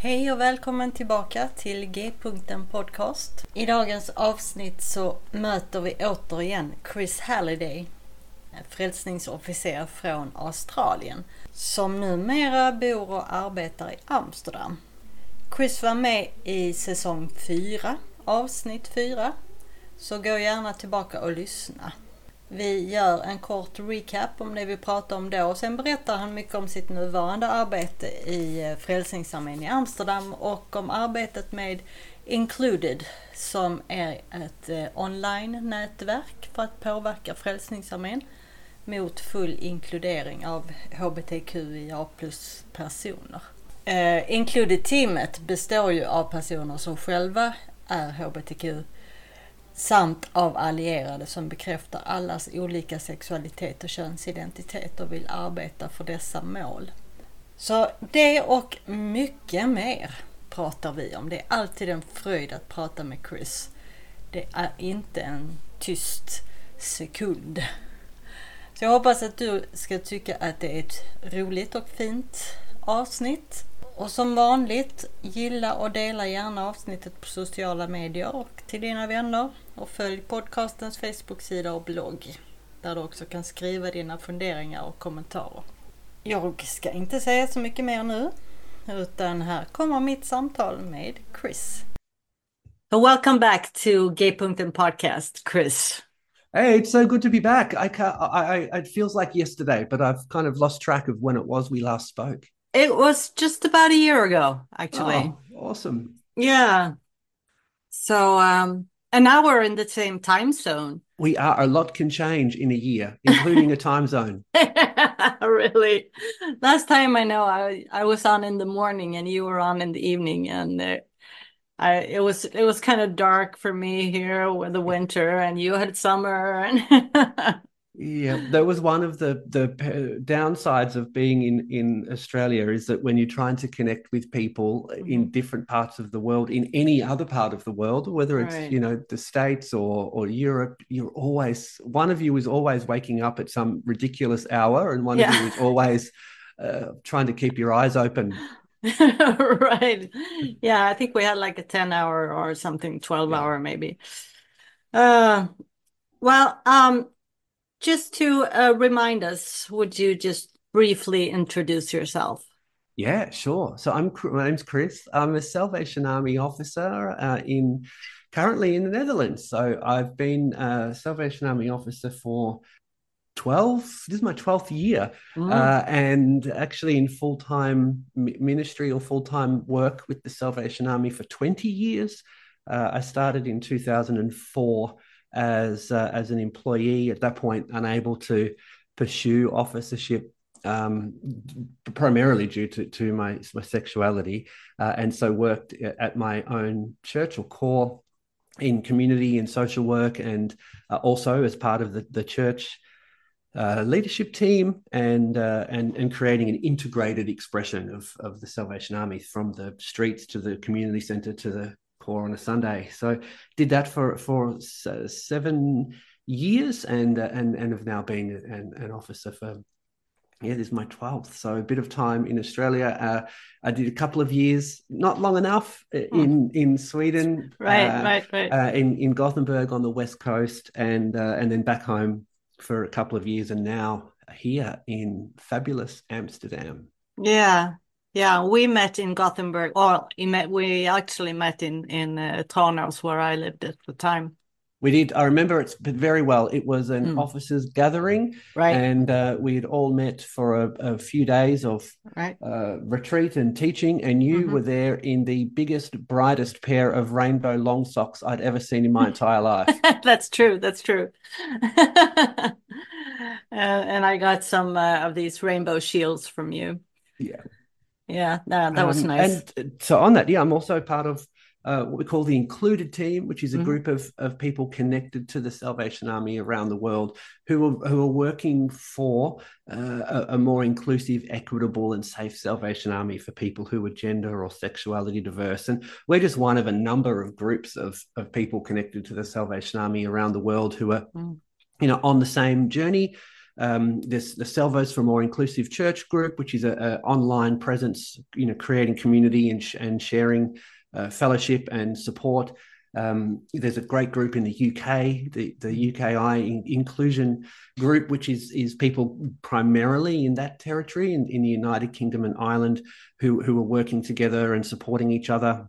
Hej och välkommen tillbaka till G-punkten Podcast. I dagens avsnitt så möter vi återigen Chris Halliday, frälsningsofficer från Australien, som numera bor och arbetar i Amsterdam. Chris var med i säsong 4, avsnitt 4, så gå gärna tillbaka och lyssna. Vi gör en kort recap om det vi pratade om då och sen berättar han mycket om sitt nuvarande arbete i eh, Frälsningsarmén i Amsterdam och om arbetet med Included som är ett eh, online-nätverk för att påverka Frälsningsarmén mot full inkludering av HBTQIA plus personer. Eh, Included-teamet består ju av personer som själva är HBTQ samt av allierade som bekräftar allas olika sexualitet och könsidentitet och vill arbeta för dessa mål. Så det och mycket mer pratar vi om. Det är alltid en fröjd att prata med Chris. Det är inte en tyst sekund. Så jag hoppas att du ska tycka att det är ett roligt och fint avsnitt. Och som vanligt, gilla och dela gärna avsnittet på sociala medier och till dina vänner. Och följ podcastens Facebook-sida och blogg där du också kan skriva dina funderingar och kommentarer. Jag ska inte säga så mycket mer nu utan här kommer mitt samtal med Chris. So welcome back to G-punkten podcast, Chris. Hey, it's so good to be back. I, can't, I, I, it feels like yesterday, but I've kind of lost track of when it was we last spoke. It was just about a year ago, actually. Oh, awesome. Yeah. So, um, and now we're in the same time zone. We are. A lot can change in a year, including a time zone. really? Last time I know, I I was on in the morning and you were on in the evening, and uh, I it was it was kind of dark for me here with the winter, and you had summer, and Yeah, that was one of the the downsides of being in in Australia is that when you're trying to connect with people mm-hmm. in different parts of the world, in any other part of the world, whether it's right. you know the states or or Europe, you're always one of you is always waking up at some ridiculous hour, and one yeah. of you is always uh, trying to keep your eyes open. right. Yeah, I think we had like a ten hour or something, twelve yeah. hour maybe. Uh, well, um just to uh, remind us, would you just briefly introduce yourself? Yeah, sure. So I'm my name's Kris. I'm a Salvation Army officer uh, in currently in the Netherlands. So I've been a Salvation Army officer for 12 this is my 12th year mm. uh, and actually in full-time ministry or full-time work with the salvation army for 20 years uh, i started in 2004 as uh, as an employee at that point unable to pursue officership um, primarily due to, to my, my sexuality uh, and so worked at my own church or corps in community and social work and uh, also as part of the, the church uh, leadership team and uh, and and creating an integrated expression of of the Salvation Army from the streets to the community center to the on a Sunday. So did that for for seven years, and uh, and and have now been an, an officer for yeah, this is my 12th. So a bit of time in Australia. Uh, I did a couple of years, not long enough, uh, hmm. in in Sweden, right, uh, right, right, uh, in in Gothenburg on the west coast, and uh, and then back home for a couple of years, and now here in fabulous Amsterdam. Yeah, yeah, we met in Gothenburg, or we actually met in in uh, where I lived at the time. We did. I remember it very well. It was an mm. officers gathering, right? And uh, we had all met for a, a few days of right. uh, retreat and teaching. And you mm-hmm. were there in the biggest, brightest pair of rainbow long socks I'd ever seen in my entire life. That's true. That's true. uh, and I got some uh, of these rainbow shields from you. Yeah. Yeah, no, that was um, nice. And so on that, yeah, I'm also part of uh, what we call the included team, which is a mm-hmm. group of, of people connected to the Salvation Army around the world who are, who are working for uh, a, a, more inclusive, equitable, and safe Salvation Army for people who are gender or sexuality diverse. And we're just one of a number of groups of, of people connected to the Salvation Army around the world who are, mm. you know, on the same journey. Um, there's the Salvos for More Inclusive Church group, which is an online presence, you know, creating community and, sh- and sharing uh, fellowship and support. Um, there's a great group in the UK, the, the UKI in, inclusion group, which is is people primarily in that territory in, in the United Kingdom and Ireland who who are working together and supporting each other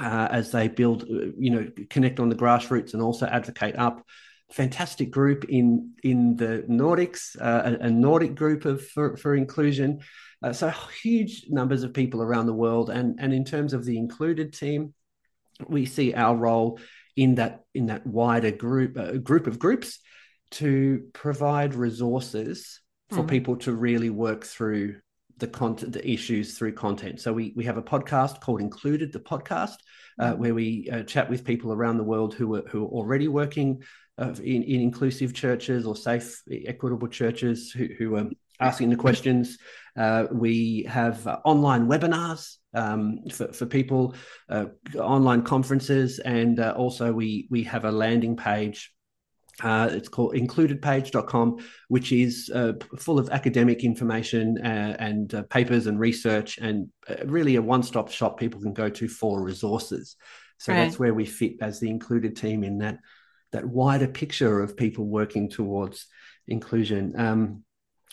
uh, as they build, uh, you know, connect on the grassroots and also advocate up. Fantastic group in in the Nordics, uh, a, a, Nordic group of for, for inclusion. Uh, so huge numbers of people around the world, and and in terms of the included team, we see our role in that in that wider group uh, group of groups to provide resources for mm. people to really work through the content the issues through content so we we have a podcast called included the podcast uh, mm. where we uh, chat with people around the world who are who are already working uh, in, in inclusive churches or safe equitable churches who, who are asking the questions. Uh, we have uh, online webinars um, for, for people, uh, online conferences, and uh, also we we have a landing page. Uh, it's called includedpage.com, which is uh, full of academic information and papers and research, and really a one-stop shop people can go to for resources. So right. that's where we fit as the included team in that that wider picture of people working towards inclusion. Um,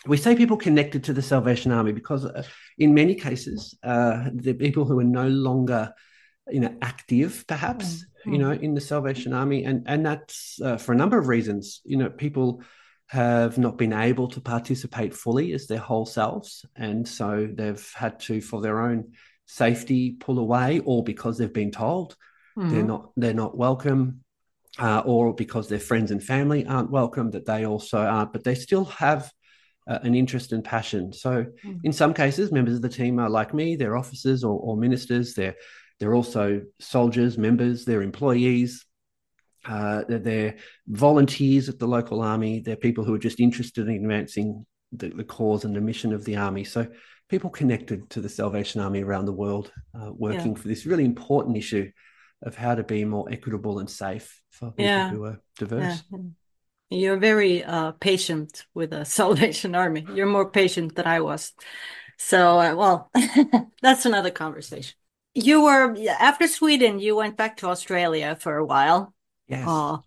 we say people connected to the Salvation Army because, uh, in many cases, uh, the people who are no longer, you know, active, perhaps, mm-hmm. you know, in the Salvation Army, and and that's uh, for a number of reasons. You know, people have not been able to participate fully as their whole selves, and so they've had to, for their own safety, pull away, or because they've been told mm-hmm. they're not they're not welcome. Uh, or because their friends and family aren't welcome, that they also aren't, but they still have uh, an interest and passion. So, mm. in some cases, members of the team are like me; they're officers or, or ministers. They're they're also soldiers, members. They're employees. Uh, they're, they're, volunteers at the local army. They're people who are just interested in advancing the, the, cause and the mission of the army. So, people connected to the Salvation Army around the world, uh, working yeah. for this really important issue of how to be more equitable and safe for people yeah. who are diverse. Yeah. You're very uh, patient with the Salvation Army. You're more patient than I was. So, uh, well, that's another conversation. You were after Sweden. You went back to Australia for a while. Yes. Uh,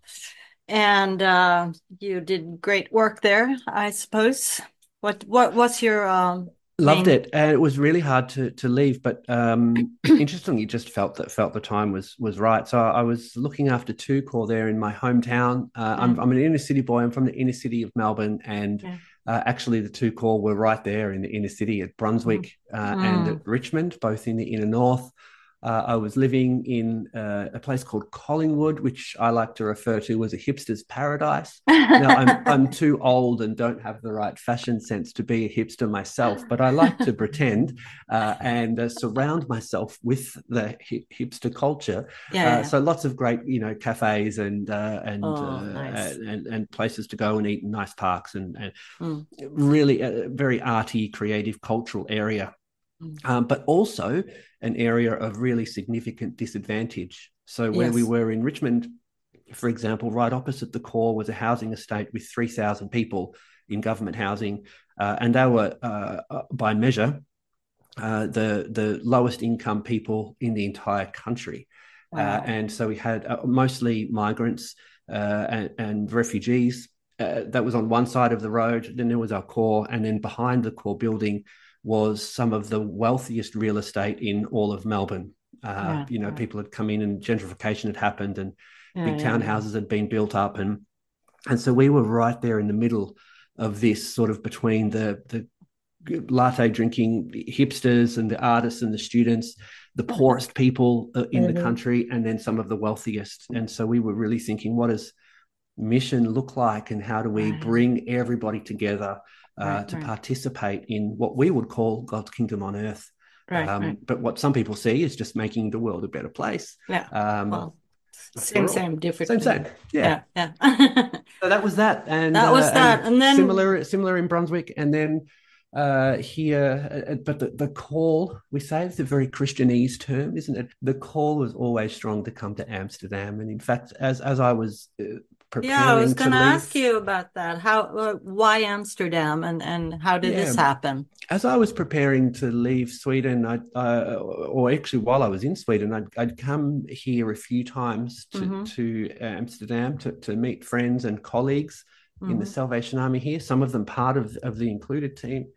and uh, you did great work there, I suppose. What what what's your um, Loved it, and it was really hard to to leave. But um, interestingly, just felt that felt the time was was right. So I was looking after two corps there in my hometown. Uh, I'm mm. I'm an inner city boy. I'm from the inner city of Melbourne, and yeah. uh, actually the two corps were right there in the inner city at Brunswick mm. Uh, and mm. at Richmond, both in the inner north. Uh, I was living in uh, a place called Collingwood, which I like to refer to as a hipster's paradise. now, I'm, I'm too old and don't have the right fashion sense to be a hipster myself, but I like to pretend uh, and uh, surround myself with the hipster culture. Yeah, uh, yeah, So lots of great, you know, cafes and uh, and, oh, nice. and and places to go and eat, nice parks, and, and mm. really a very arty, creative, cultural area. Mm. Um, but also an area of really significant disadvantage. So, where yes. we were in Richmond, for example, right opposite the corps was a housing estate with 3,000 people in government housing, uh, and they were uh, uh by measure uh, the the lowest income people in the entire country. Uh, wow. and so we had mostly migrants and, and, refugees. that was on one side of the road. Then there was our corps, and then behind the corps building was some of the wealthiest real estate in all of Melbourne. Uh, yeah, you know, people had come in and gentrification had happened and yeah, big townhouses had been built up. And and so we were right there in the middle of this sort of between the the latte drinking hipsters and the artists and the students, the poorest people uh, in mm-hmm. the country, and then some of the wealthiest. And so we were really thinking, what does mission look like, and how do we bring everybody together uh, right, to right. participate in what we would call God's kingdom on earth. Right, um, But what some people see is just making the world a better place. Yeah. Um, well, same, same, different. Same, same. Yeah, yeah. yeah. so that was that, and that was uh, that, and, and, then similar, similar in Brunswick, and then uh, here, uh, but the, the call we say it's a very Christianese term, isn't it? The call was always strong to come to Amsterdam, and in fact, as as I was uh, yeah i was going to ask you about that how uh, why amsterdam and and how did yeah. this happen as i was preparing to leave sweden i uh, or actually while i was in sweden i'd, I'd come here a few times to, mm-hmm. to amsterdam to, to meet friends and colleagues mm-hmm. in the mm-hmm. salvation army here some of them part of, of the included team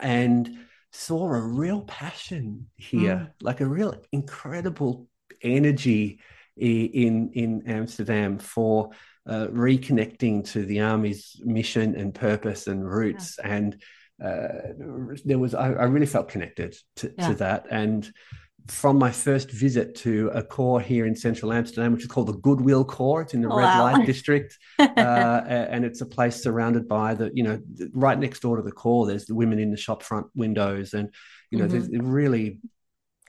and saw a real passion here mm. like a real incredible energy in in Amsterdam for uh, reconnecting to the army's mission and purpose and roots. Yeah. And uh, there was, I, I, really felt connected to, yeah. to, that. And from my first visit to a corps here in central Amsterdam, which is called the Goodwill Corps, it's in the oh, red light district. uh, and it's a place surrounded by the, you know, right next door to the corps, there's the women in the shop front windows. And, you know, mm-hmm. there's really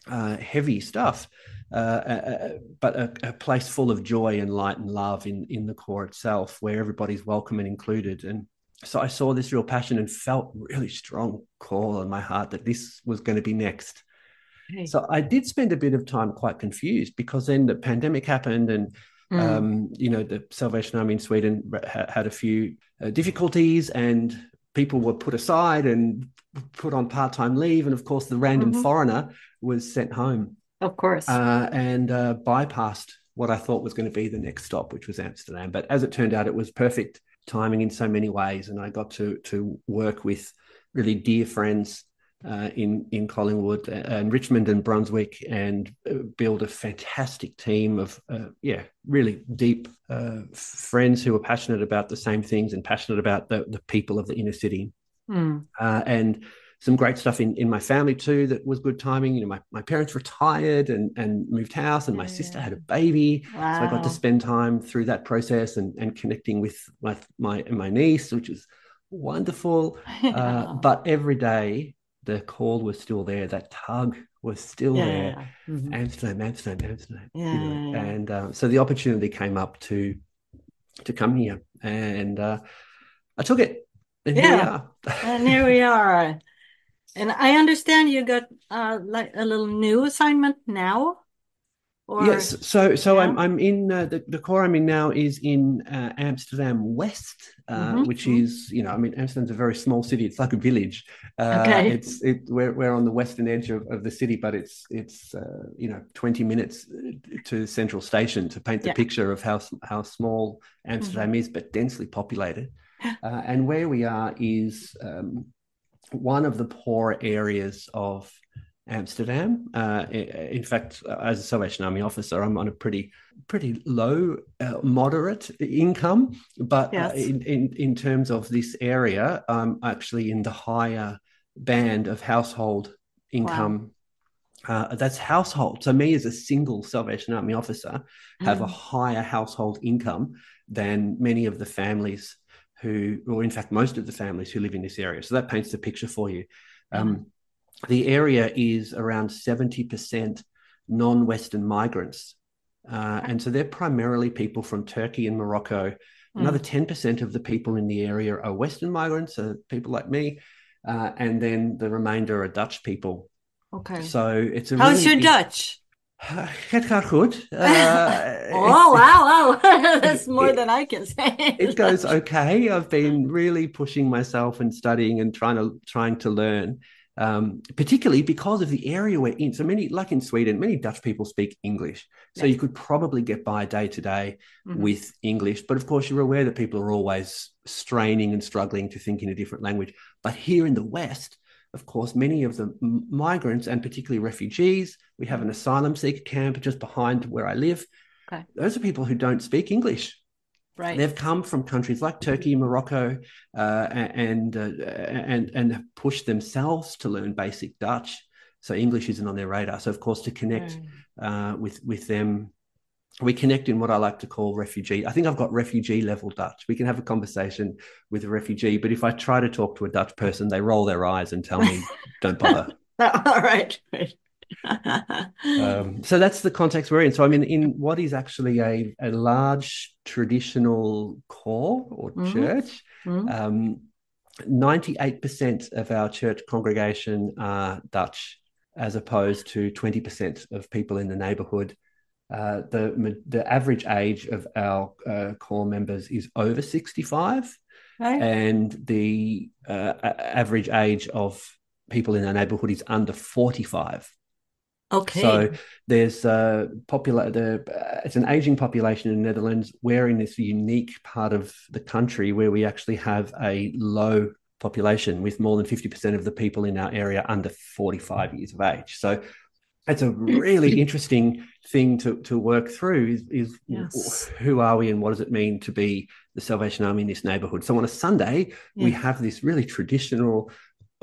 uh, heavy stuff. Uh, uh, uh, but a, a, place full of joy and light and love in in the corps itself, where everybody's welcome and included. And so I saw this real passion and felt really strong call in my heart that this was going to be next. So I did spend a bit of time quite confused because then the pandemic happened and. Mm. Um, you know, the Salvation Army in Sweden had a few uh, difficulties, and people were put aside and put on part-time leave and of course the random mm-hmm. foreigner was sent home of course. Uh, and uh, bypassed what I thought was going to be the next stop, which was Amsterdam. But as it turned out, it was perfect timing in so many ways. And I got to, to work with really dear friends uh, in in Collingwood and Richmond and Brunswick, and uh, build a fantastic team of uh, yeah, really deep uh, friends who are passionate about the same things and passionate about the the people of the inner city. Mm. and some great stuff in, in my family too that was good timing. You know, my, my parents retired and, and moved house, and my yeah. sister had a baby. Wow. So I got to spend time through that process and, and connecting with my, my, my niece, which was wonderful. Uh, but every day, the call was still there. That tug was still yeah, there. Mm-hmm. Amsterdam, Amsterdam, Amsterdam. Yeah, you know? And uh, so the opportunity came up to to come here, and uh, I took it. And yeah, here and here we are. And I understand you got uh, like a little new assignment now. Or... Yes, so so yeah. I'm I'm in uh, the the corps I'm in now is in uh, Amsterdam West, uh, mm-hmm. which mm-hmm. is you know I mean Amsterdam's a very small city. It's like a village. Uh, okay. It's it we're we're on the western edge of, of the city, but it's it's uh, you know 20 minutes to Central Station to paint the yeah. picture of how how small Amsterdam mm-hmm. is, but densely populated. Uh, and where we are is um, one of the poor areas of Amsterdam. Uh, in fact, as a Salvation Army officer, I'm on a pretty pretty low, uh, moderate income, but uh, yes. uh, in, in in terms of this area, I'm actually in the higher band of household income. Wow. Uh, that's household. So me as a single Salvation Army officer have mm. a higher household income than many of the families who, or in fact, most of the families who live in this area. So that paints the picture for you. Um, the area is around 70% non Western migrants. Uh, and so they're primarily people from Turkey and Morocco. Mm. Another 10% of the people in the area are Western migrants, so people like me. Uh, and then the remainder are Dutch people. Okay. So it's a How's really your Dutch? Het gaat goed. Uh, oh, wow, wow. That's more it, than I can say. it goes okay. I've been really pushing myself and studying and trying to trying to learn. Um, particularly because of the area we're in. So many, like in Sweden, many Dutch people speak English. So yes. you could probably get by day to day mm-hmm. with English. But of course, you're aware that people are always straining and struggling to think in a different language. But here in the West, of course, many of the migrants and particularly refugees, we have an asylum seeker camp just behind where I live. Okay. Those are people who don't speak English. Right. They've come from countries like Turkey, Morocco, uh, and uh, and and pushed themselves to learn basic Dutch. So English isn't on their radar. So of course, to connect uh, with with them, we connect in what I like to call refugee. I think I've got refugee level Dutch. We can have a conversation with a refugee, but if I try to talk to a Dutch person, they roll their eyes and tell me, "Don't bother." All right um, so that's the context we're in. So I mean, in what is actually a, a large traditional corps or mm-hmm. church, mm-hmm. Um, 98% of our church congregation are Dutch, as opposed to 20% of people in the neighborhood. Uh, the the average age of our uh, corps members is over 65, right. and the uh, average age of people in our neighborhood is under 45. Okay. So there's a popular. The uh, it's an aging population in the Netherlands. We're in this unique part of the country where we actually have a low population, with more than fifty percent of the people in our area under forty-five years of age. So it's a really interesting thing to to work through. Is, is yes. who are we and what does it mean to be the Salvation Army in this neighborhood? So on a Sunday, yeah. we have this really traditional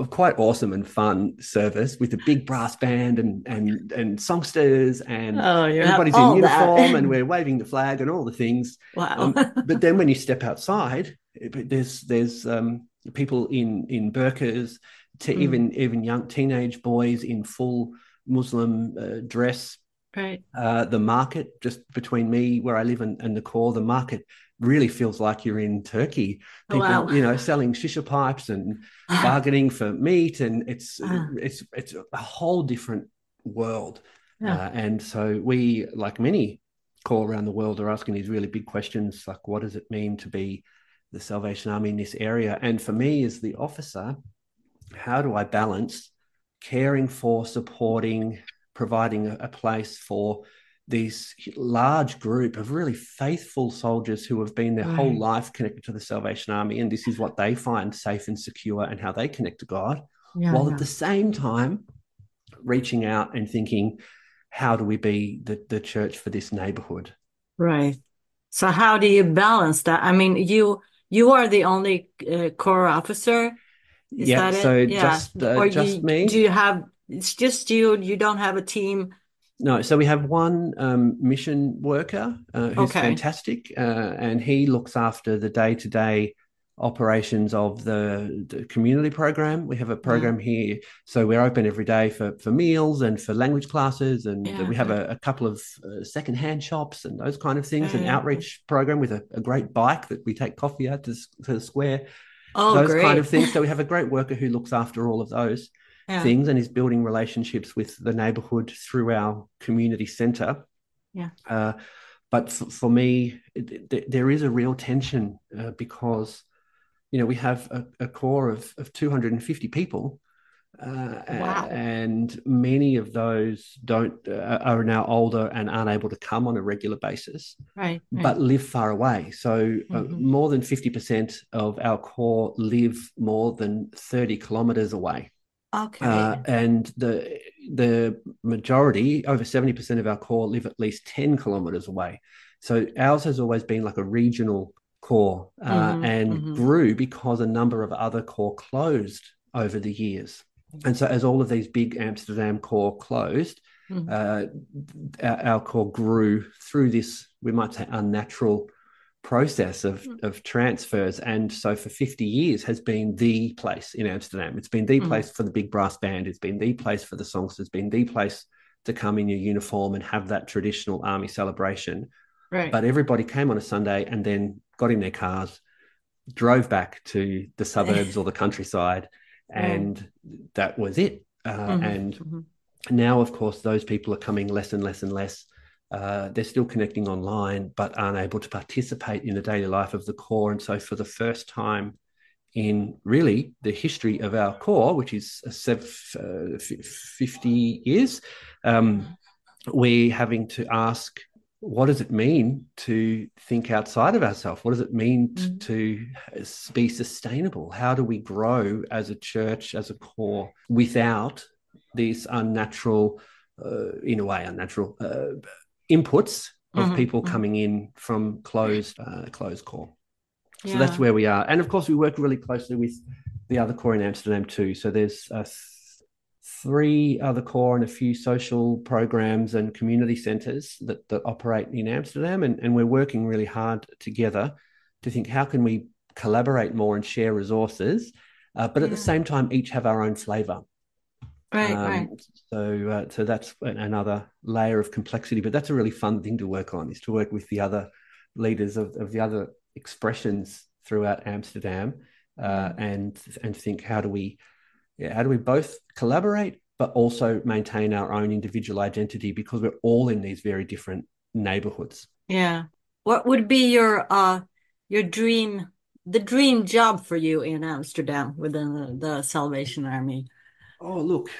quite awesome and fun service with a big brass band and and and songsters and oh, everybody's in uniform and we're waving the flag and all the things. Wow! Um, but then when you step outside, there's there's um, people in in burqas, to mm. even even young teenage boys in full Muslim uh, dress. Right. Uh, the market just between me where I live and, and the corps, the market really feels like you're in Turkey. Oh, People, wow. you know, selling shisha pipes and bargaining for meat, and it's uh, it's it's a whole different world. Yeah. Uh, and so we, like many corps around the world, are asking these really big questions, like what does it mean to be the Salvation Army in this area? And for me, as the officer, how do I balance caring for, supporting, providing a, a place for this large group of really faithful soldiers who have been their right. whole life connected to the Salvation Army, and this is what they find safe and secure and how they connect to God, yeah, while yeah. at the same time reaching out and thinking, how do we be the, the church for this neighborhood? Right. So how do you balance that? I mean, you you are the only uh, corps officer. Is yeah. so yeah. just uh, or just you, me. Do you have? It's just you. You don't have a team no, so we have one um, mission worker uh, who's okay. fantastic, uh, and he looks after the day to day operations of the, the, community program. We have a program yeah. here, so we're open every day for, for meals and for language classes, and yeah. we have a, a couple of uh, secondhand shops and those kind of things. An outreach program with a, a, great bike that we take coffee at to, to the square. Oh, those great. kind of things. So we have a great worker who looks after all of those yeah. things and is building relationships with the neighborhood through our community center. Yeah. Uh, but for, for me, it, it, there is a real tension uh, because, you know, we have a, a corps of, of 250 people. Uh, wow. and many of those don't uh, are now older and aren't able to come on a regular basis right, right. but live far away so uh, mm-hmm. more than 50% of our corps live more than 30 kilometers away Okay. Uh, and the the majority, over seventy percent of our corps, live at least ten kilometers away. So ours has always been like a regional corps, uh, mm-hmm, and mm-hmm. grew because a number of other corps closed over the years. And so, as all of these big Amsterdam corps closed, mm-hmm. uh, our, our, corps grew through this, we might say, unnatural process of, mm. of transfers and so for 50 years has been the place in amsterdam it's been the mm. place for the big brass band it's been the place for the songs it's been the place to come in your uniform and have that traditional army celebration right but everybody came on a sunday and then got in their cars drove back to the suburbs or the countryside and that was it uh, mm-hmm. and mm-hmm. now, of course, those people are coming less and less and less. Uh, they're still connecting online, but aren't able to participate in the daily life of the corps. And so, for the first time in really the history of our corps, which is uh, 50 years, um, we're having to ask what does it mean to think outside of ourselves? What does it mean mm. to be sustainable? How do we grow as a church, as a corps, without these unnatural, uh, in a way, unnatural uh, inputs of mm-hmm. people mm-hmm. coming in from closed, uh, closed corps? So yeah. that's where we are. And of course, we work really closely with the other corps in Amsterdam too. So there's uh, three other corps and a few social programs and community centres that, that operate in Amsterdam. And, and we're working really hard together to think how can we collaborate more and share resources, uh, but at yeah. the same time, each have our own flavour. Right, um, right. So, uh, so that's another layer of complexity, but that's a really fun thing to work on is to work with the other leaders of, of the other expressions throughout Amsterdam, uh, mm. and and think how do we yeah, how do we both collaborate but also maintain our own individual identity because we're all in these very different neighborhoods. Yeah. What would be your uh your dream the dream job for you in Amsterdam within the, the Salvation Army? Oh, look,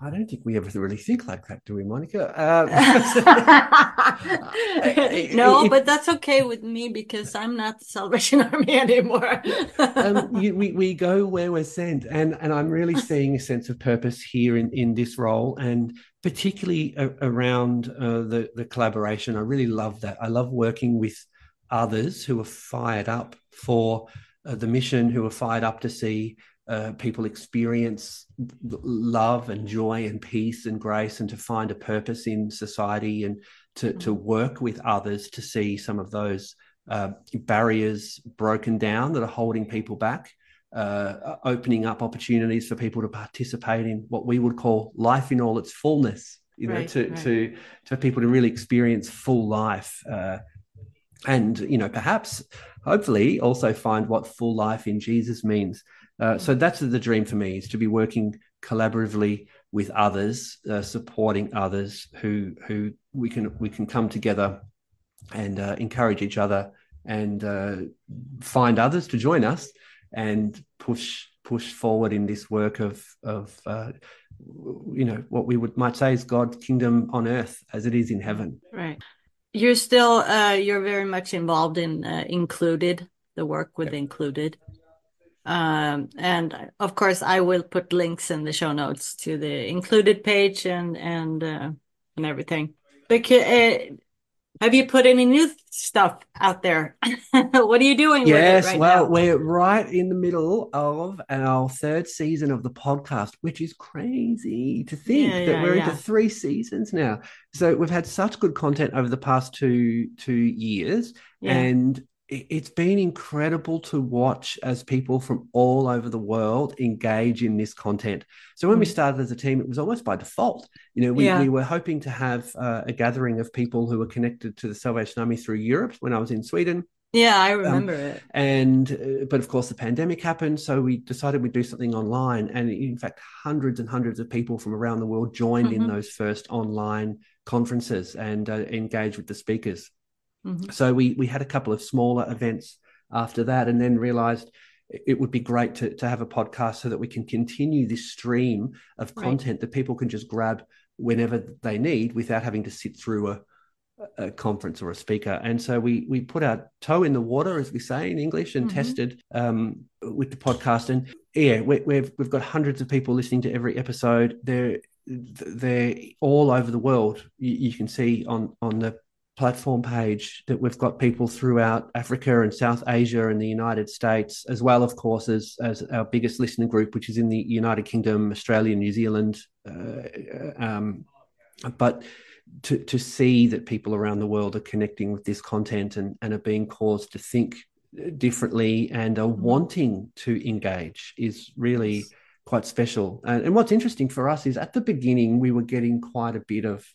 I don't think we ever really think like that, do we, Monica? Uh, no, but that's okay with me because I'm not the Salvation Army anymore. um, you, we, we go where we're sent, and, and I'm really seeing a sense of purpose here in, in this role, and particularly a, around uh, the, the collaboration. I really love that. I love working with others who are fired up for uh, the mission, who are fired up to see uh, people experience love and joy and peace and grace and to find a purpose in society and to, mm-hmm. to work with others to see some of those uh, barriers broken down that are holding people back, uh, opening up opportunities for people to participate in what we would call life in all its fullness. You know, right, to right. to to people to really experience full life, uh, and you know, perhaps, hopefully, also find what full life in Jesus means. Uh, so that's the dream for me is to be working collaboratively with others, uh, supporting others who who we can we can come together and uh, encourage each other and uh, find others to join us and push push forward in this work of of uh, you know what we would might say is God's kingdom on earth as it is in heaven. Right. You're still you're very much involved in included the work with included. Um, and of course, I will put links in the show notes to the included page and and uh, and everything. Because, uh, have you put any new stuff out there? what are you doing? Yes, right well, now? we're right in the middle of our third season of the podcast, which is crazy to think yeah, that yeah, we're yeah. into three seasons now. So we've had such good content over the past two two years, and it's been incredible to watch as people from all over the world engage in this content. So when we mm. started as a team, it was almost by default. You know, we, yeah. we were hoping to have uh, a gathering of people who were connected to the Salvation Army through Europe when I was in Sweden. Yeah, I um, remember um, it. And uh, but of course the pandemic happened, so we decided we'd do something online. And in fact, hundreds and hundreds of people from around the world joined mm-hmm. in those first online conferences and uh, engaged with the speakers. Mm-hmm. So we we had a couple of smaller events after that, and then realised it would be great to, to have a podcast so that we can continue this stream of content right. that people can just grab whenever they need without having to sit through a, a conference or a speaker. And so we we put our toe in the water, as we say in English, and mm-hmm. tested um, with the podcast. And yeah, we, we've we've got hundreds of people listening to every episode. They're they're all over the world. You, you can see on on the platform page that we've got people throughout Africa and South Asia and the United States, as well, of course, as, as our biggest listening group, which is in the United Kingdom, Australia, New Zealand. Uh, um, but to, to see that people around the world are connecting with this content and, and are being caused to think differently and are mm-hmm. wanting to engage is really quite special. And, and what's interesting for us is at the beginning, we were getting quite a bit of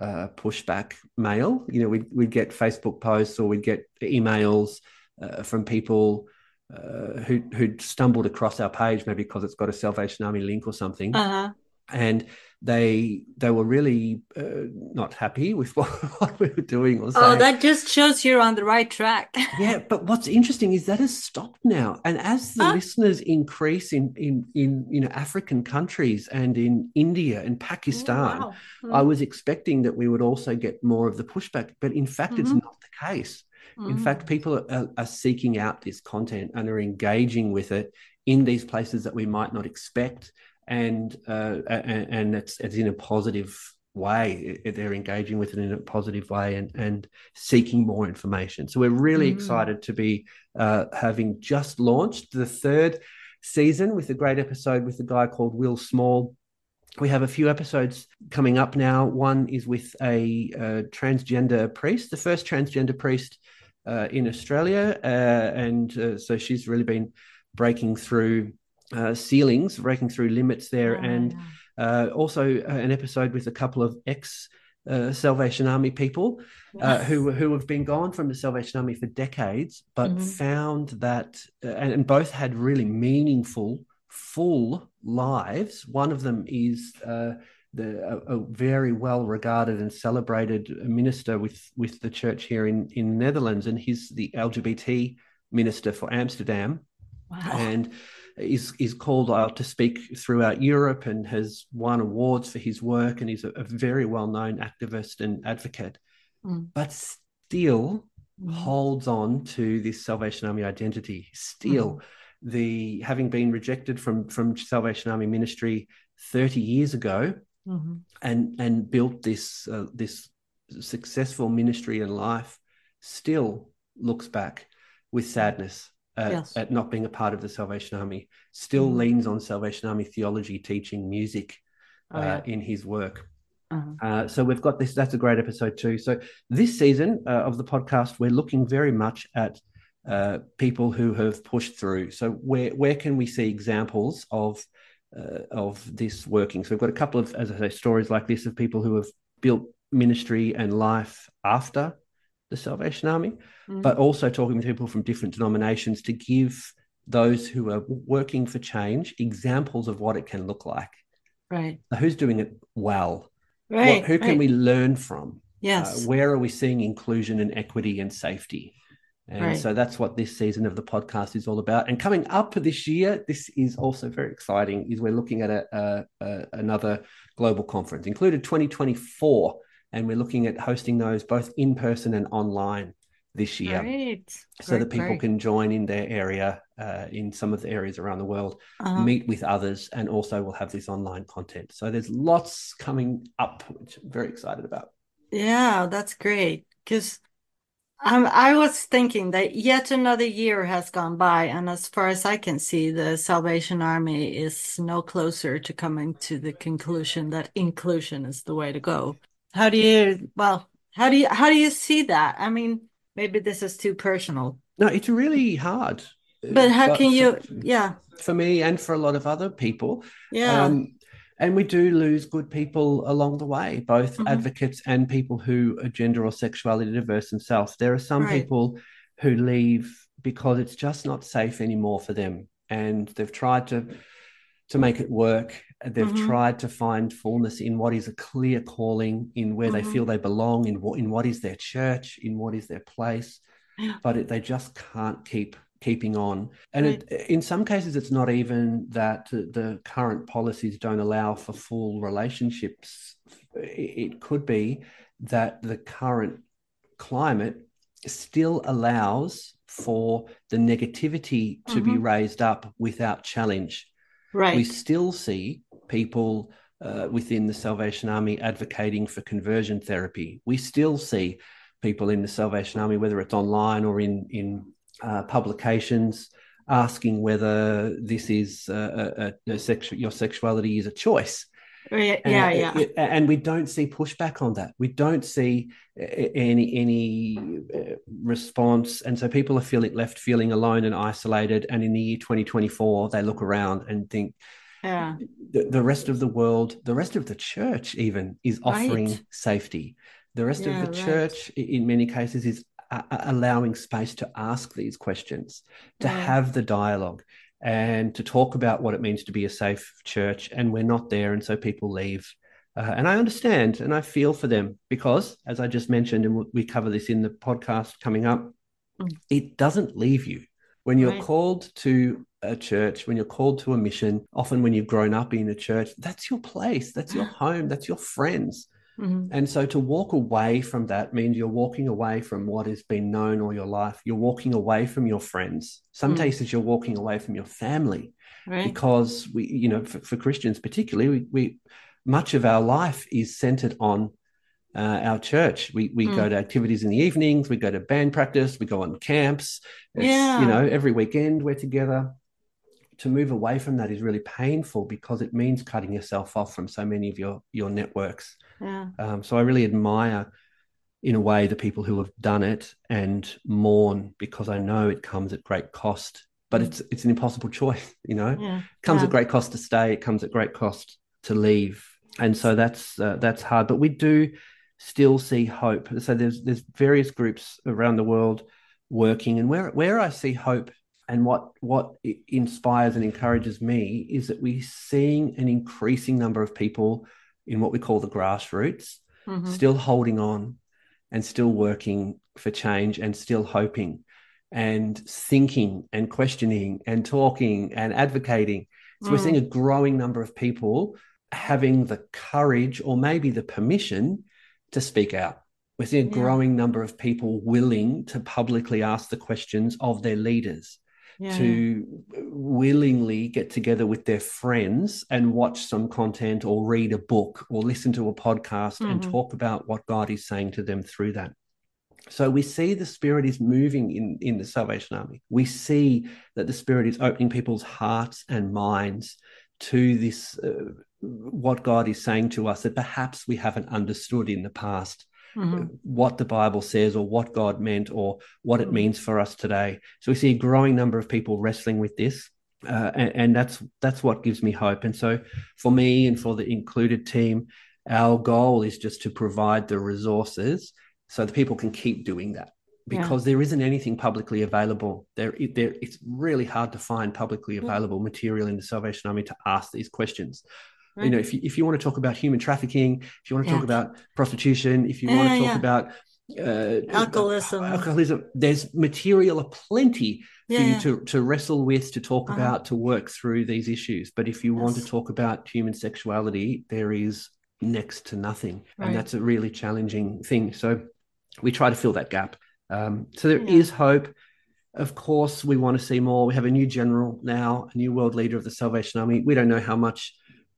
uh, pushback mail. You know, we'd, we'd get Facebook posts or we'd get emails uh, from people uh, who who'd stumbled across our page, maybe because it's got a Salvation Army link or something. Uh-huh. And they they were really uh, not happy with what, what, we were doing or oh, saying. Oh, that just shows you're on the right track. yeah, but what's interesting is that has stopped now, and as the listeners increase in in in you know African countries and in India and Pakistan, wow. mm. I was expecting that we would also get more of the pushback, but in fact, mm-hmm. it's not the case. Mm-hmm. In fact, people are, are seeking out this content and are engaging with it in these places that we might not expect and uh, and, and it's it's in a positive way. They're engaging with it in a positive way and and seeking more information. So we're really mm. excited to be uh, having just launched the third season with a great episode with a guy called Will Small. We have a few episodes coming up now. One is with a, a transgender priest, the first transgender priest uh, in Australia, uh, and uh, so she's really been breaking through uh, ceilings, breaking through limits there, oh, and yeah. uh, also uh, an episode with a couple of ex uh, Salvation Army people uh, yes. who who have been gone from the Salvation Army for decades, but mm-hmm. found that uh, and, and, both had really meaningful, full lives. One of them is. The, a, a, very well regarded and celebrated minister with with the church here in in Netherlands, and he's the LGBT minister for Amsterdam. Wow. And is is called out to speak throughout Europe and has won awards for his work and he's a, a very well known activist and advocate, mm. but still mm. holds on to this Salvation Army identity. Still, mm. the having been rejected from from Salvation Army ministry thirty years ago, mm-hmm. and and built this uh, this successful ministry and life, still looks back with sadness at, yes. at, not being a part of the Salvation Army, still mm. leans on Salvation Army theology, teaching music oh, uh, yeah. in his work. Uh-huh. Uh, so we've got this. That's a great episode too. So this season uh, of the podcast, we're looking very much at uh, people who have pushed through. So where where can we see examples of uh, of this working? So we've got a couple of, as I say, stories like this of people who have built ministry and life after the Salvation Army, mm-hmm. but also talking to people from different denominations to give those who are working for change examples of what it can look like. Right. Who's doing it well? Right. What, who can right. we learn from? Yes. Uh, where are we seeing inclusion and equity and safety? And right. so that's what this season of the podcast is all about. And coming up this year, this is also very exciting. Is we're looking at a, a, a another global conference, included 2024 and we're looking at hosting those both in person and online this year great. so great, that people great. can join in their area uh, in some of the areas around the world uh-huh. meet with others and also we'll have this online content so there's lots coming up which i'm very excited about yeah that's great because um, I was thinking that yet another year has gone by, and as far as I can see, the Salvation Army is no closer to coming to the conclusion that inclusion is the way to go. How do you well, how do you how do you see that? I mean, maybe this is too personal. No, it's really hard. But how but can you yeah. For me and for a lot of other people. Yeah. Um, and we do lose good people along the way, both mm-hmm. advocates and people who are gender or sexuality diverse themselves. There are some right. people who leave because it's just not safe anymore for them. And they've tried to to make it work They've mm-hmm. tried to find fullness in what is a clear calling, in where mm-hmm. they feel they belong, in what in what is their church, in what is their place, but it, they just can't keep keeping on. And right. it, in some cases, it's not even that the current policies don't allow for full relationships. It could be that the current climate still allows for the negativity to mm-hmm. be raised up without challenge. Right. We still see people uh, within the Salvation Army advocating for conversion therapy. We still see people in the Salvation Army, whether it's online or in in uh, publications, asking whether this is a, a, a sexu- your sexuality is a choice. Yeah, yeah, and, yeah. And we don't see pushback on that. We don't see any any uh, response, and so people are feeling left feeling alone and isolated. And in the year 2024, they look around and think, yeah. the, the rest of the world, the rest of the church, even is offering right. safety. The rest yeah, of the right. church, in many cases, is allowing space to ask these questions, to yeah. have the dialogue, and to talk about what it means to be a safe church. And we're not there, and so people leave. Uh, and I understand and I feel for them because, as I just mentioned, and we cover this in the podcast coming up, mm. it doesn't leave you. When you're right. called to a church, when you're called to a mission, often when you've grown up in a church, that's your place, that's your home, that's your friends. Mm-hmm. And so to walk away from that means you're walking away from what has been known all your life. You're walking away from your friends. Some mm. cases, you're walking away from your family right. because we, you know, for, for Christians particularly, we, we, much of our life is centered on uh, our church. We we mm. go to activities in the evenings. We go to band practice. We go on camps. It's, yeah. You know, every weekend we're together. To move away from that is really painful because it means cutting yourself off from so many of your your networks. Yeah. Um, so I really admire, in a way, the people who have done it and mourn because I know it comes at great cost. But mm. it's it's an impossible choice, you know. Yeah. It comes yeah. at great cost to stay. It comes at great cost to leave, and so that's uh, that's hard. But we do still see hope. So there's there's various groups around the world working, and where where I see hope and what what inspires and encourages me is that we're seeing an increasing number of people in what we call the grassroots, mm-hmm. still holding on and still working for change and still hoping and thinking and questioning and talking and advocating. So mm. we're seeing a growing number of people having the courage or maybe the permission to speak out. We're seeing a yeah. growing number of people willing to publicly ask the questions of their leaders yeah, to willingly get together with their friends and watch some content or read a book or listen to a podcast mm-hmm. and talk about what God is saying to them through that. So we see the Spirit is moving in, in the Salvation Army. We see that the Spirit is opening people's hearts and minds to this, uh, what God is saying to us that perhaps we haven't understood in the past mm-hmm. what the Bible says or what God meant or what it mm-hmm. means for us today. So we see a growing number of people wrestling with this. Uh, and, and, that's that's what gives me hope. And so, for me and for the included team, our goal is just to provide the resources so that people can keep doing that because yeah. there isn't anything publicly available. There, there, it's really hard to find publicly available yeah. material in the Salvation Army to ask these questions. Right. You know, if you, if you want to talk about human trafficking, if you want to yeah. talk about prostitution, if you want to talk yeah. about uh, alcoholism, alcoholism, there's material aplenty for you to, to wrestle with, to talk uh-huh. about, to work through these issues. But if you yes. want to talk about human sexuality, there is next to nothing. Right. And that's a really challenging thing. So we try to fill that gap. Um, so there is hope. Of course, we want to see more. We have a new general now, a new world leader of the Salvation Army. We don't know how much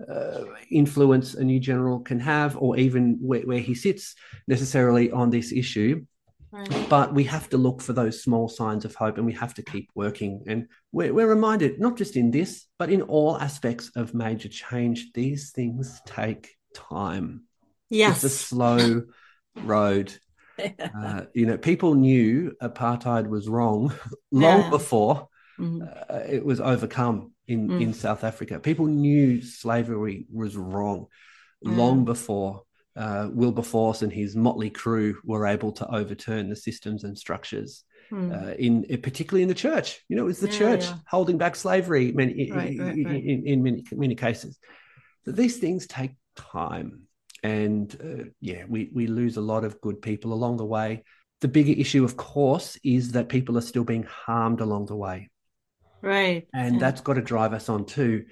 uh, influence a new general can have, or even where, where he sits necessarily on this issue. Right. But we have to look for those small signs of hope and we have to keep working. And we're, we're reminded, not just in this, but in all aspects of major change, these things take time. Yes. It's a slow road. Uh, you know, people knew apartheid was wrong long yeah. before mm-hmm. uh, it was overcome in, mm. in South Africa. People knew slavery was wrong mm. long before uh, Wilberforce and his motley crew were able to overturn the systems and structures. Mm. Uh, in particularly in the church, you know, it was the yeah, church yeah. holding back slavery many, right, right, right. In, in, many many cases. But these things take time, and uh, yeah, we we lose a lot of good people along the way. The bigger issue, of course, is that people are still being harmed along the way. Right. And yeah. that's got to drive us on too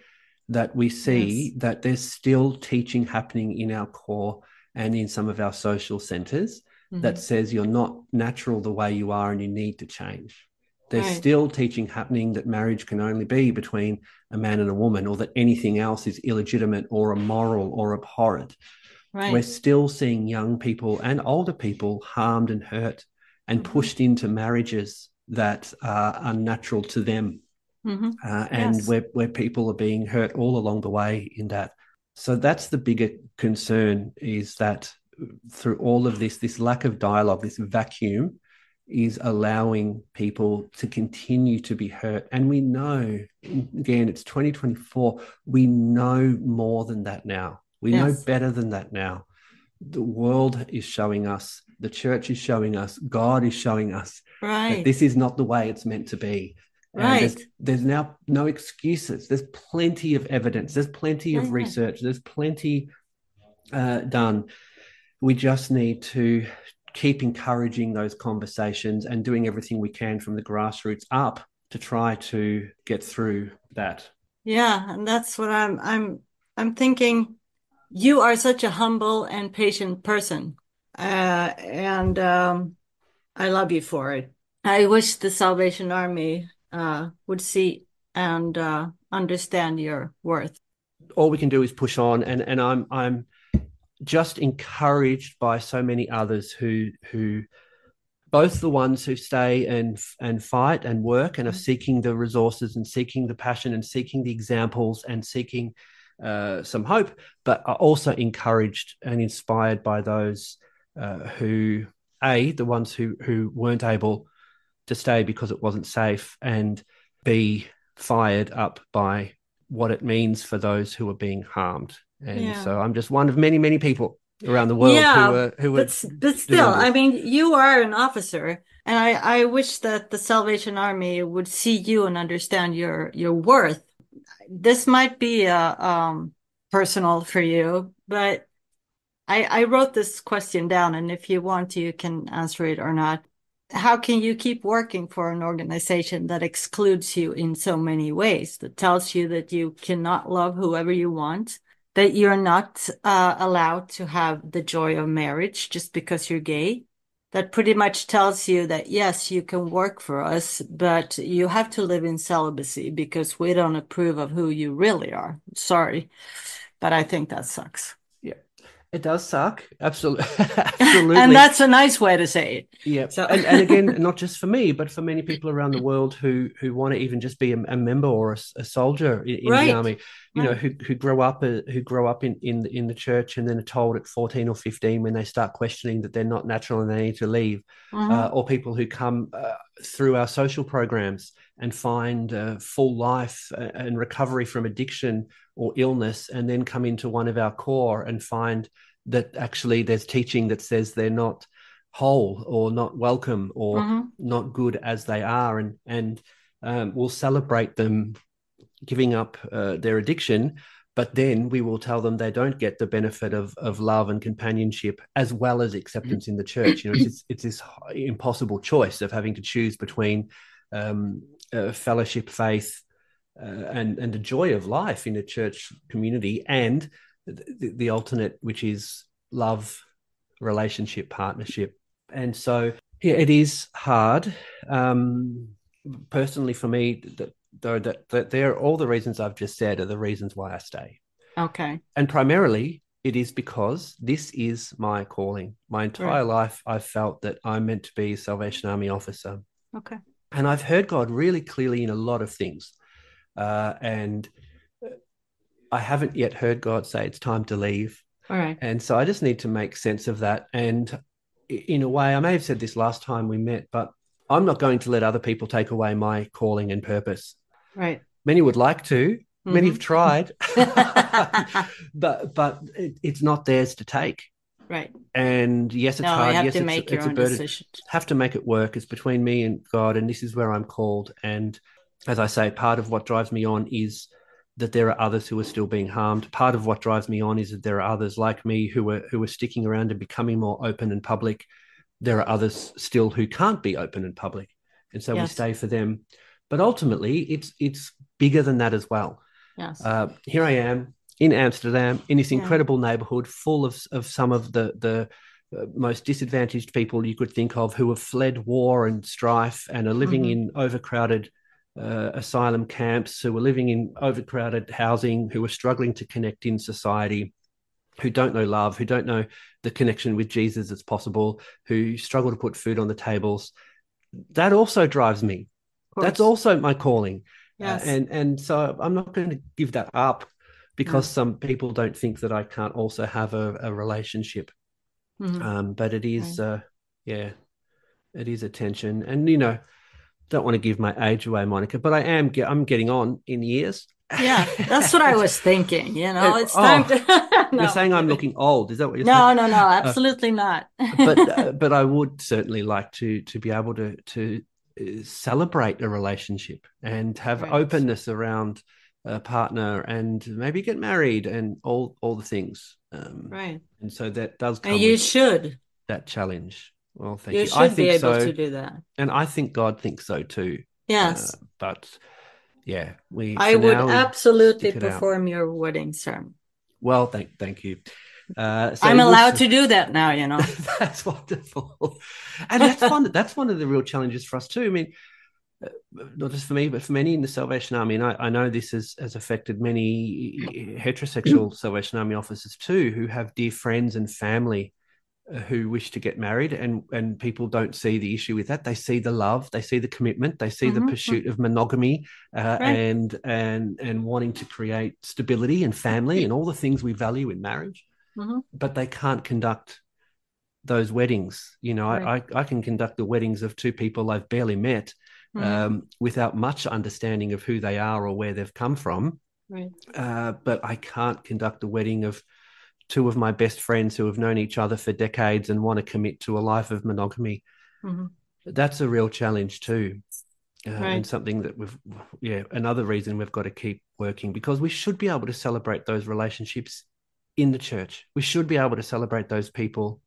that we see yes. that there's still teaching happening in our corps and in some of our social centers mm-hmm. that says you're not natural the way you are and you need to change. There's right. still teaching happening that marriage can only be between a man and a woman, or that anything else is illegitimate or immoral or abhorrent. Right. We're still seeing young people and older people harmed and hurt and mm-hmm. pushed into marriages that are unnatural to them mm-hmm. uh, and yes. where where people are being hurt all along the way in that. So that's the bigger concern is that through all of this, this lack of dialogue, this vacuum, is allowing people to continue to be hurt. And we know, again, it's 2024. We know more than that now. We yes. know better than that now. The world is showing us, the church is showing us, God is showing us right. that this is not the way it's meant to be. Right. There's, there's, now no excuses. There's plenty of evidence. There's plenty of research. There's plenty uh, done. We just need to keep encouraging those conversations and doing everything we can from the grassroots up to try to get through that. Yeah, and that's what I'm I'm I'm thinking you are such a humble and patient person. Uh, and um, I love you for it. I wish the Salvation Army uh, would see and uh, understand your worth. All we can do is push on, and and I'm I'm just encouraged by so many others who who both the ones who stay and and fight and work and are seeking the resources and seeking the passion and seeking the examples and seeking uh, some hope, but are also encouraged and inspired by those uh, who a the ones who who weren't able to stay because it wasn't safe, and be fired up by what it means for those who are being harmed. And yeah. so I'm just one of many many people around the world yeah, who are who but, but still i mean you are an officer and i i wish that the salvation army would see you and understand your your worth this might be a um personal for you but I, I wrote this question down, and if you want to, you can answer it or not. How can you keep working for an organization that excludes you in so many ways, that tells you that you cannot love whoever you want, that you're not uh, allowed to have the joy of marriage just because you're gay? That pretty much tells you that yes, you can work for us, but you have to live in celibacy because we don't approve of who you really are. Sorry, but I think that sucks. It does suck. Absolutely. Absolutely. and that's a nice way to say it. Yeah. So and, and, again, not just for me, but for many people around the world who who want to even just be a, a member or a, a soldier in, right. the army, you right. know, who who grow up uh, who grow up in in in the church and then are told at 14 or 15 when they start questioning that they're not natural and they need to leave. Mm-hmm. Uh, or people who come uh, through our social programs and find uh, full life uh, and recovery from addiction or illness and then come into one of our corps and find that actually there's teaching that says they're not whole or not welcome or mm-hmm. not good as they are and and um, we'll celebrate them giving up uh, their addiction but then we will tell them they don't get the benefit of of love and companionship as well as acceptance in the church you know it's, it's this impossible choice of having to choose between um, uh, fellowship faith uh, and and the joy of life in a church community, and the, the alternate, which is love, relationship, partnership. And so, yeah, it is hard. Um, personally, for me, that though that, that they're all the reasons I've just said are the reasons why I stay. Okay. And primarily, it is because this is my calling. My entire right. life, I've felt that I'm meant to be a Salvation Army officer. Okay. And I've heard God really clearly in a lot of things. Uh, and I haven't yet heard God say it's time to leave. All right. And so I just need to make sense of that. And in a way, I may have said this last time we met, but I'm not going to let other people take away my calling and purpose. Right. Many would like to. Mm-hmm. Many have tried, but but it, it's not theirs to take. Right. And yes, it's no, hard. yes, it's, it's a burden. Decision. Have to make it work. It's between me and God, and this is where I'm called. And as I say, part of what drives me on is that there are others who are still being harmed. Part of what drives me on is that there are others like me who are who are sticking around and becoming more open and public. There are others still who can't be open and public, and so yes. we stay for them. But ultimately, it's it's bigger than that as well. Yes. Uh, here I am in Amsterdam in this incredible yeah. neighborhood full of of some of the the uh, most disadvantaged people you could think of who have fled war and strife and are living mm-hmm. in overcrowded uh, asylum camps, who are living in overcrowded housing, who are struggling to connect in society, who don't know love, who don't know the connection with Jesus that's possible, who struggle to put food on the tables. That also drives me. That's also my calling. Yes. Uh, and and so I'm not going to give that up because no. some people don't think that I can't also have a, a relationship. Mm-hmm. Um, but it is, uh, yeah, it is a tension. And you know, don't want to give my age away, Monica, but I am get, I'm getting on in years. Yeah, that's what I was thinking. You know, it's time oh, to. no. You're saying I'm looking old. Is that what you're no, saying? No, no, no, uh, absolutely uh, not. but uh, but I would certainly like to to be able to to uh, celebrate a relationship and have right. openness around a partner and maybe get married and all all the things. Um, Right. And so that does come And you should. that challenge. Well, thank You you. should I be think able so, to do that. and I think God thinks so too. Yes. Uh, but yeah, we. I would absolutely it out. perform your wedding ceremony. Well, thank thank you. Uh, so I'm allowed to do that now, you know. that's wonderful, and that's one. That's one of the real challenges for us too. I mean, not just for me, but for many in the Salvation Army, and I, I know this has, has affected many heterosexual Salvation Army officers too, who have dear friends and family uh, who wish to get married, and and people don't see the issue with that. They see the love, they see the commitment, they see Mhm. the pursuit of monogamy, uh, Right. and and and wanting to create stability and family and all the things we value in marriage Mhm. but they can't conduct those weddings. You know, Right. I, I I can conduct the weddings of two people I've barely met Mhm. um, without much understanding of who they are or where they've come from. Right. Uh, but I can't conduct the wedding of two of my best friends who have known each other for decades and want to commit to a life of monogamy. Mhm. That's a real challenge too. Uh, Right. And something that we've, yeah, another reason we've got to keep working because we should be able to celebrate those relationships in the church. We should be able to celebrate those people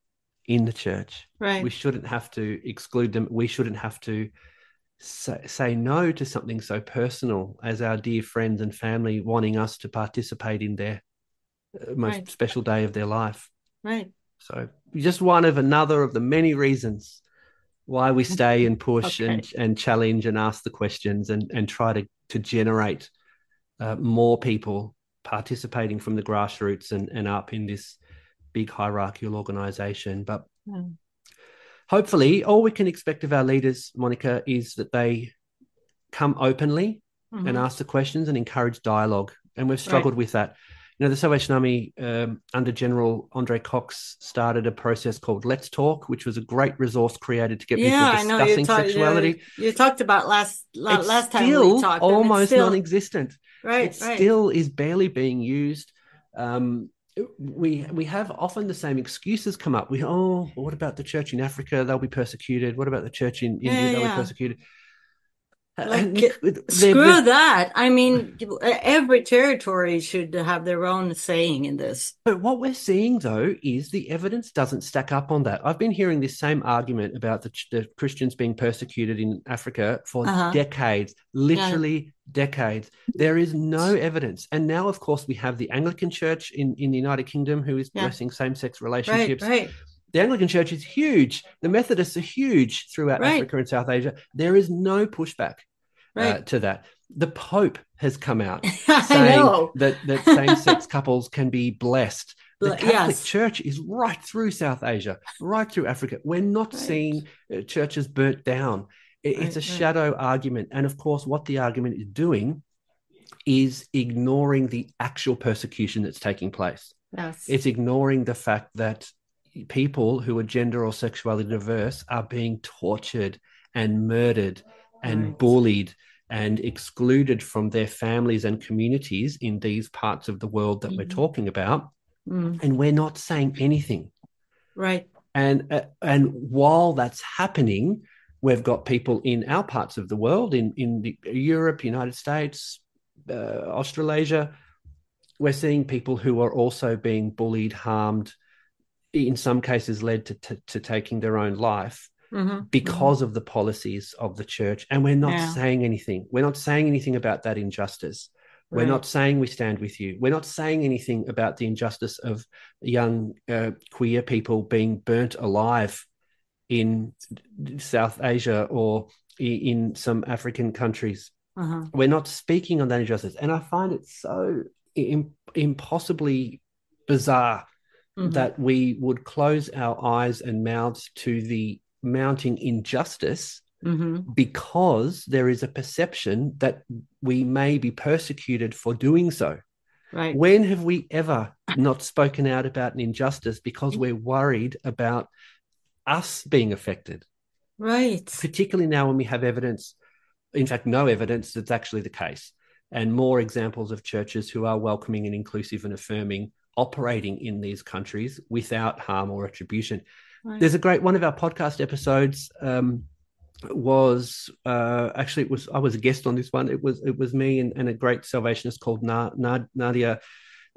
in the church. Right. We shouldn't have to exclude them. We shouldn't have to say, say no to something so personal as our dear friends and family wanting us to participate in their uh, most Right. special day of their life. Right. So just one of another of the many reasons why we stay and push Okay. and and challenge and ask the questions and and try to to generate uh, more people participating from the grassroots and and up in this big hierarchical organization. But Mm. Hopefully, all we can expect of our leaders, Monica, is that they come openly and Mhm. ask the questions and encourage dialogue. And we've struggled with that. You know, the Salvation Army um, under General Andre Cox started a process called Let's Talk, which was a great resource created to get Yeah, I people know you discussing talked. sexuality. You, you talked about last la- last time still we talked. and almost still- non-existent. right. it right. still is barely being used. Um, we we have often the same excuses come up. We oh, well, what about the church in Africa? They'll be persecuted. What about the church in India? Yeah, They'll yeah. be persecuted. Like, it- they're- Screw that. I mean, every territory should have their own saying in this. But what we're seeing, though, is the evidence doesn't stack up on that. I've been hearing this same argument about the, the Christians being persecuted in Africa for Uh-huh. decades, literally decades. There is no evidence. And now, of course, we have the Anglican Church in, in the United Kingdom who is Yeah. blessing same sex Right, relationships. right. The Anglican Church is huge. The Methodists are huge throughout Right. Africa and South Asia. There is no pushback uh, to that. The Pope has come out saying that, that same-sex couples can be blessed. The Catholic yes. Church is right through South Asia, right through Africa. We're not Right. seeing uh, churches burnt down. It- it's a Right, right. shadow argument, and of course, what the argument is doing is ignoring the actual persecution that's taking place. Yes. It's ignoring the fact that people who are gender or sexuality diverse are being tortured and murdered and Right. bullied and excluded from their families and communities in these parts of the world that we're Mhm. talking about Mm, and we're not saying anything right. and uh, and while that's happening we've got people in our parts of the world in in the, Europe United States uh, Australasia we're seeing people who are also being bullied harmed in some cases led to, to, to taking their own life Mhm, because of the policies of the church. And we're not Yeah. saying anything. We're not saying anything about that injustice. We're not saying we stand with you. We're not saying anything about the injustice of young uh, queer people being burnt alive in south asia or in some african countries. Uh-huh. we're not speaking on that injustice. And i find it so Im- impossibly bizarre Mhm. that we would close our eyes and mouths to the mounting injustice Mhm. because there is a perception that we may be persecuted for doing so. Right. When have we ever not spoken out about an injustice because we're worried about us being affected, Right. particularly now when we have evidence, in fact, no evidence that's actually the case, and more examples of churches who are welcoming and inclusive and affirming operating in these countries without harm or retribution. Right. There's a great one of our podcast episodes um, was uh, actually it was I was a guest on this one. It was it was me and, and a great salvationist called Na, Na, Nadia,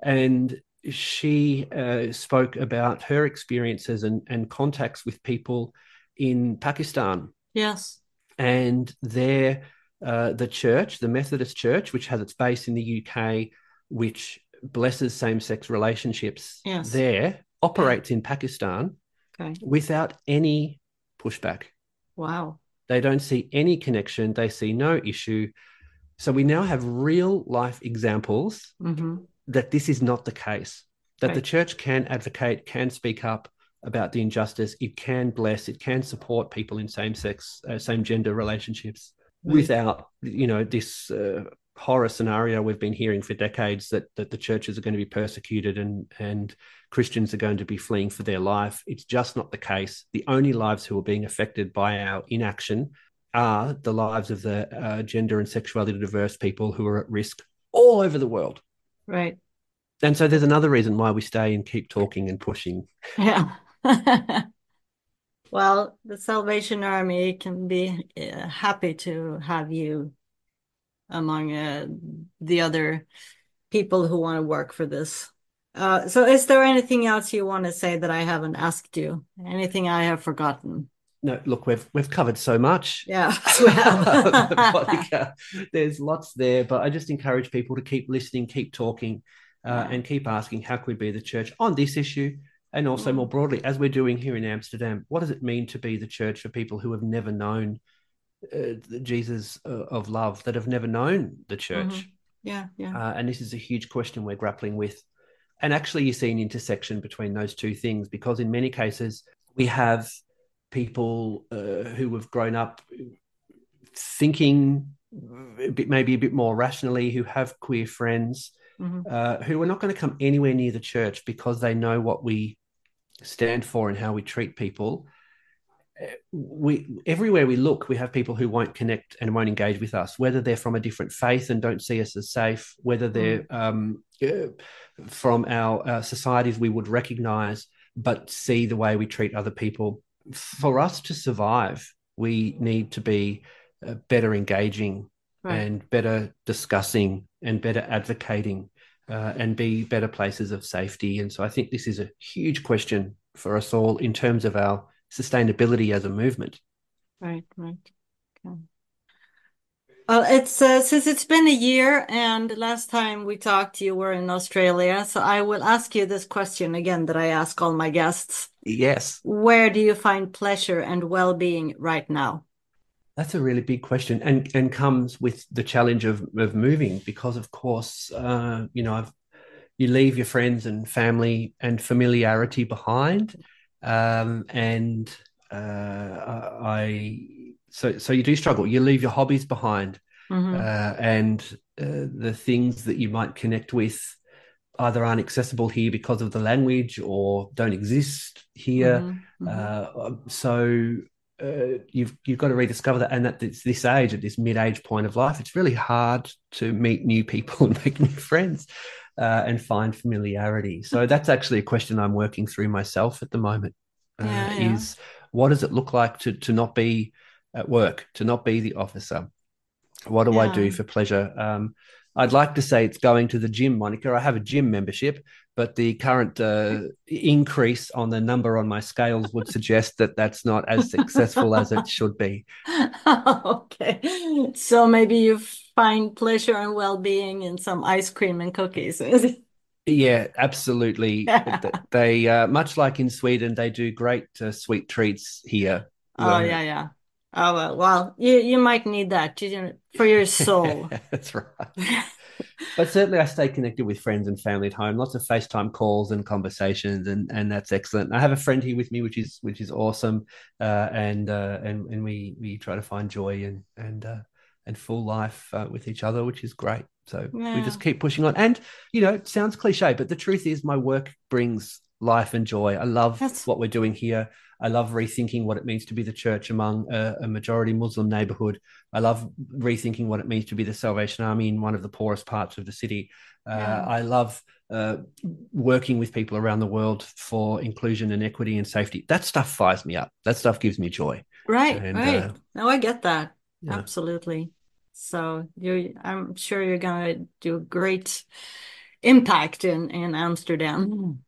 and she uh, spoke about her experiences and, and contacts with people in Pakistan. Yes, and there uh, the church, the Methodist Church, which has its base in the UK, which blesses same-sex relationships, yes. there operates in Pakistan okay. without any pushback. Wow. They don't see any connection. They see no issue. So we now have real life examples mm-hmm. that this is not the case, that right. the church can advocate, can speak up about the injustice. It can bless, it can support people in same sex, uh, same gender relationships right. without, you know, this uh, horror scenario we've been hearing for decades that, that the churches are going to be persecuted and, and Christians are going to be fleeing for their life. It's just not the case. The only lives who are being affected by our inaction are the lives of the uh, gender and sexuality diverse people who are at risk all over the world. Right. And so there's another reason why we stay and keep talking and pushing. Yeah. well, the Salvation Army can be uh, happy to have you among uh, the other people who want to work for this. Uh, so, is there anything else you want to say that I haven't asked you? Anything I have forgotten? No, look, we've we've covered so much. Yeah, the there's lots there, but I just encourage people to keep listening, keep talking, uh, yeah. and keep asking how could we be the church on this issue, and also more broadly, as we're doing here in Amsterdam, what does it mean to be the church for people who have never known uh, Jesus uh, of love, that have never known the church? Mm-hmm. Yeah, yeah. Uh, and this is a huge question we're grappling with. And actually, you see an intersection between those two things because in many cases we have people uh, who have grown up thinking a bit, maybe a bit more rationally, who have queer friends, mm-hmm. uh, who are not going to come anywhere near the church because they know what we stand for and how we treat people. We everywhere we look, we have people who won't connect and won't engage with us, whether they're from a different faith and don't see us as safe, whether they're mm. um, uh, from our uh, societies we would recognize, but see the way we treat other people for us to survive, we need to be uh, better engaging right. and better discussing and better advocating uh, and be better places of safety. And so I think this is a huge question for us all in terms of our sustainability as a movement. Right, right. Okay. Well, it's uh, since it's been a year, and last time we talked, you were in Australia. So I will ask you this question again that I ask all my guests. Yes. Where do you find pleasure and well-being right now? That's a really big question, and and comes with the challenge of of moving because, of course, uh, you know, I've, you leave your friends and family and familiarity behind, um, and uh, I so so you do struggle. You leave your hobbies behind, mm-hmm. uh, and uh, the things that you might connect with either aren't accessible here because of the language or don't exist here. Mm-hmm. mm-hmm. Uh, so uh, you've you've got to rediscover that, and at this, this age, at this mid-age point of life, it's really hard to meet new people and make new friends. Uh, and find familiarity. So that's actually a question I'm working through myself at the moment. Uh, yeah, yeah. Is what does it look like to to not be at work, to not be the officer? What do yeah. I do for pleasure? Um, I'd like to say it's going to the gym, Monica. I have a gym membership, but the current uh, increase on the number on my scales would suggest that that's not as successful as it should be. okay. So maybe you find pleasure and well being in some ice cream and cookies. Yeah, absolutely. they, uh, much like in Sweden, they do great uh, sweet treats here. Oh, yeah, yeah. Oh well, well, you you might need that for your soul. That's right. but certainly, I stay connected with friends and family at home. Lots of FaceTime calls and conversations, and and that's excellent. I have a friend here with me, which is which is awesome, uh, and uh, and and we we try to find joy and and uh, and full life uh, with each other, which is great. So yeah. we just keep pushing on. And you know, it sounds cliche, but the truth is, my work brings life and joy. I love That's- what we're doing here. I love rethinking what it means to be the church among a, a majority Muslim neighborhood. I love rethinking what it means to be the Salvation Army in one of the poorest parts of the city. Uh, Yeah. I love uh, working with people around the world for inclusion and equity and safety. That stuff fires me up. That stuff gives me joy. Right, And, right. uh, No, I get that. Yeah. Absolutely. So you I'm sure you're gonna do a great impact in in Amsterdam.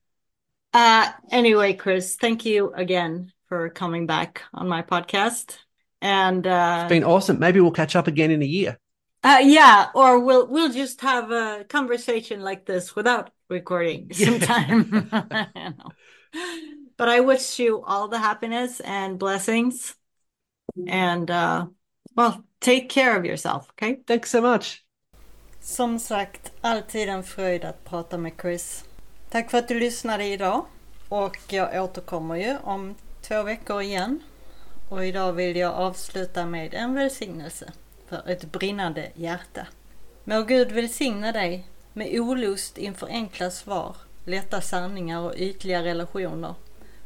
Uh anyway, Kris, thank you again for coming back on my podcast. And uh It's been awesome. Maybe we'll catch up again in a year. uh yeah, or we'll we'll just have a conversation like this without recording sometime. Know. But I wish you all the happiness and blessings. And uh well, take care of yourself, okay? Thanks so much. Som sagt, alltid en fröjd att prata med Chris. Tack för att du lyssnade idag. Och jag återkommer ju om två veckor igen. Och idag vill jag avsluta med en välsignelse för ett brinnande hjärta. Må Gud välsigna dig med olust inför enkla svar, lätta sanningar och ytliga relationer.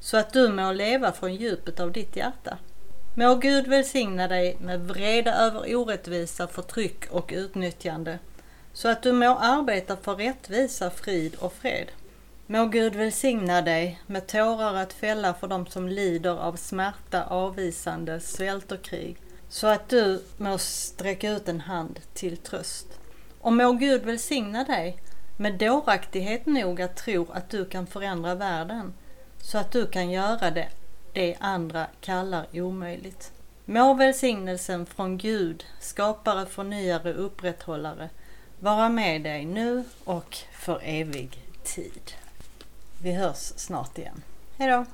Så att du må leva från djupet av ditt hjärta. Må Gud välsigna dig med vrede över orättvisa, förtryck och utnyttjande så att du må arbeta för rättvisa, frid och fred. Må Gud välsigna dig med tårar att fälla för dem som lider av smärta, avvisande, svält och krig, så att du må sträcka ut en hand till tröst. Och må Gud välsigna dig med dåraktighet nog att tro att du kan förändra världen, så att du kan göra det, det andra kallar omöjligt. Må välsignelsen från Gud, skapare, förnyare, upprätthållare, vara med dig nu och för evig tid. Vi hörs snart igen. Hejdå!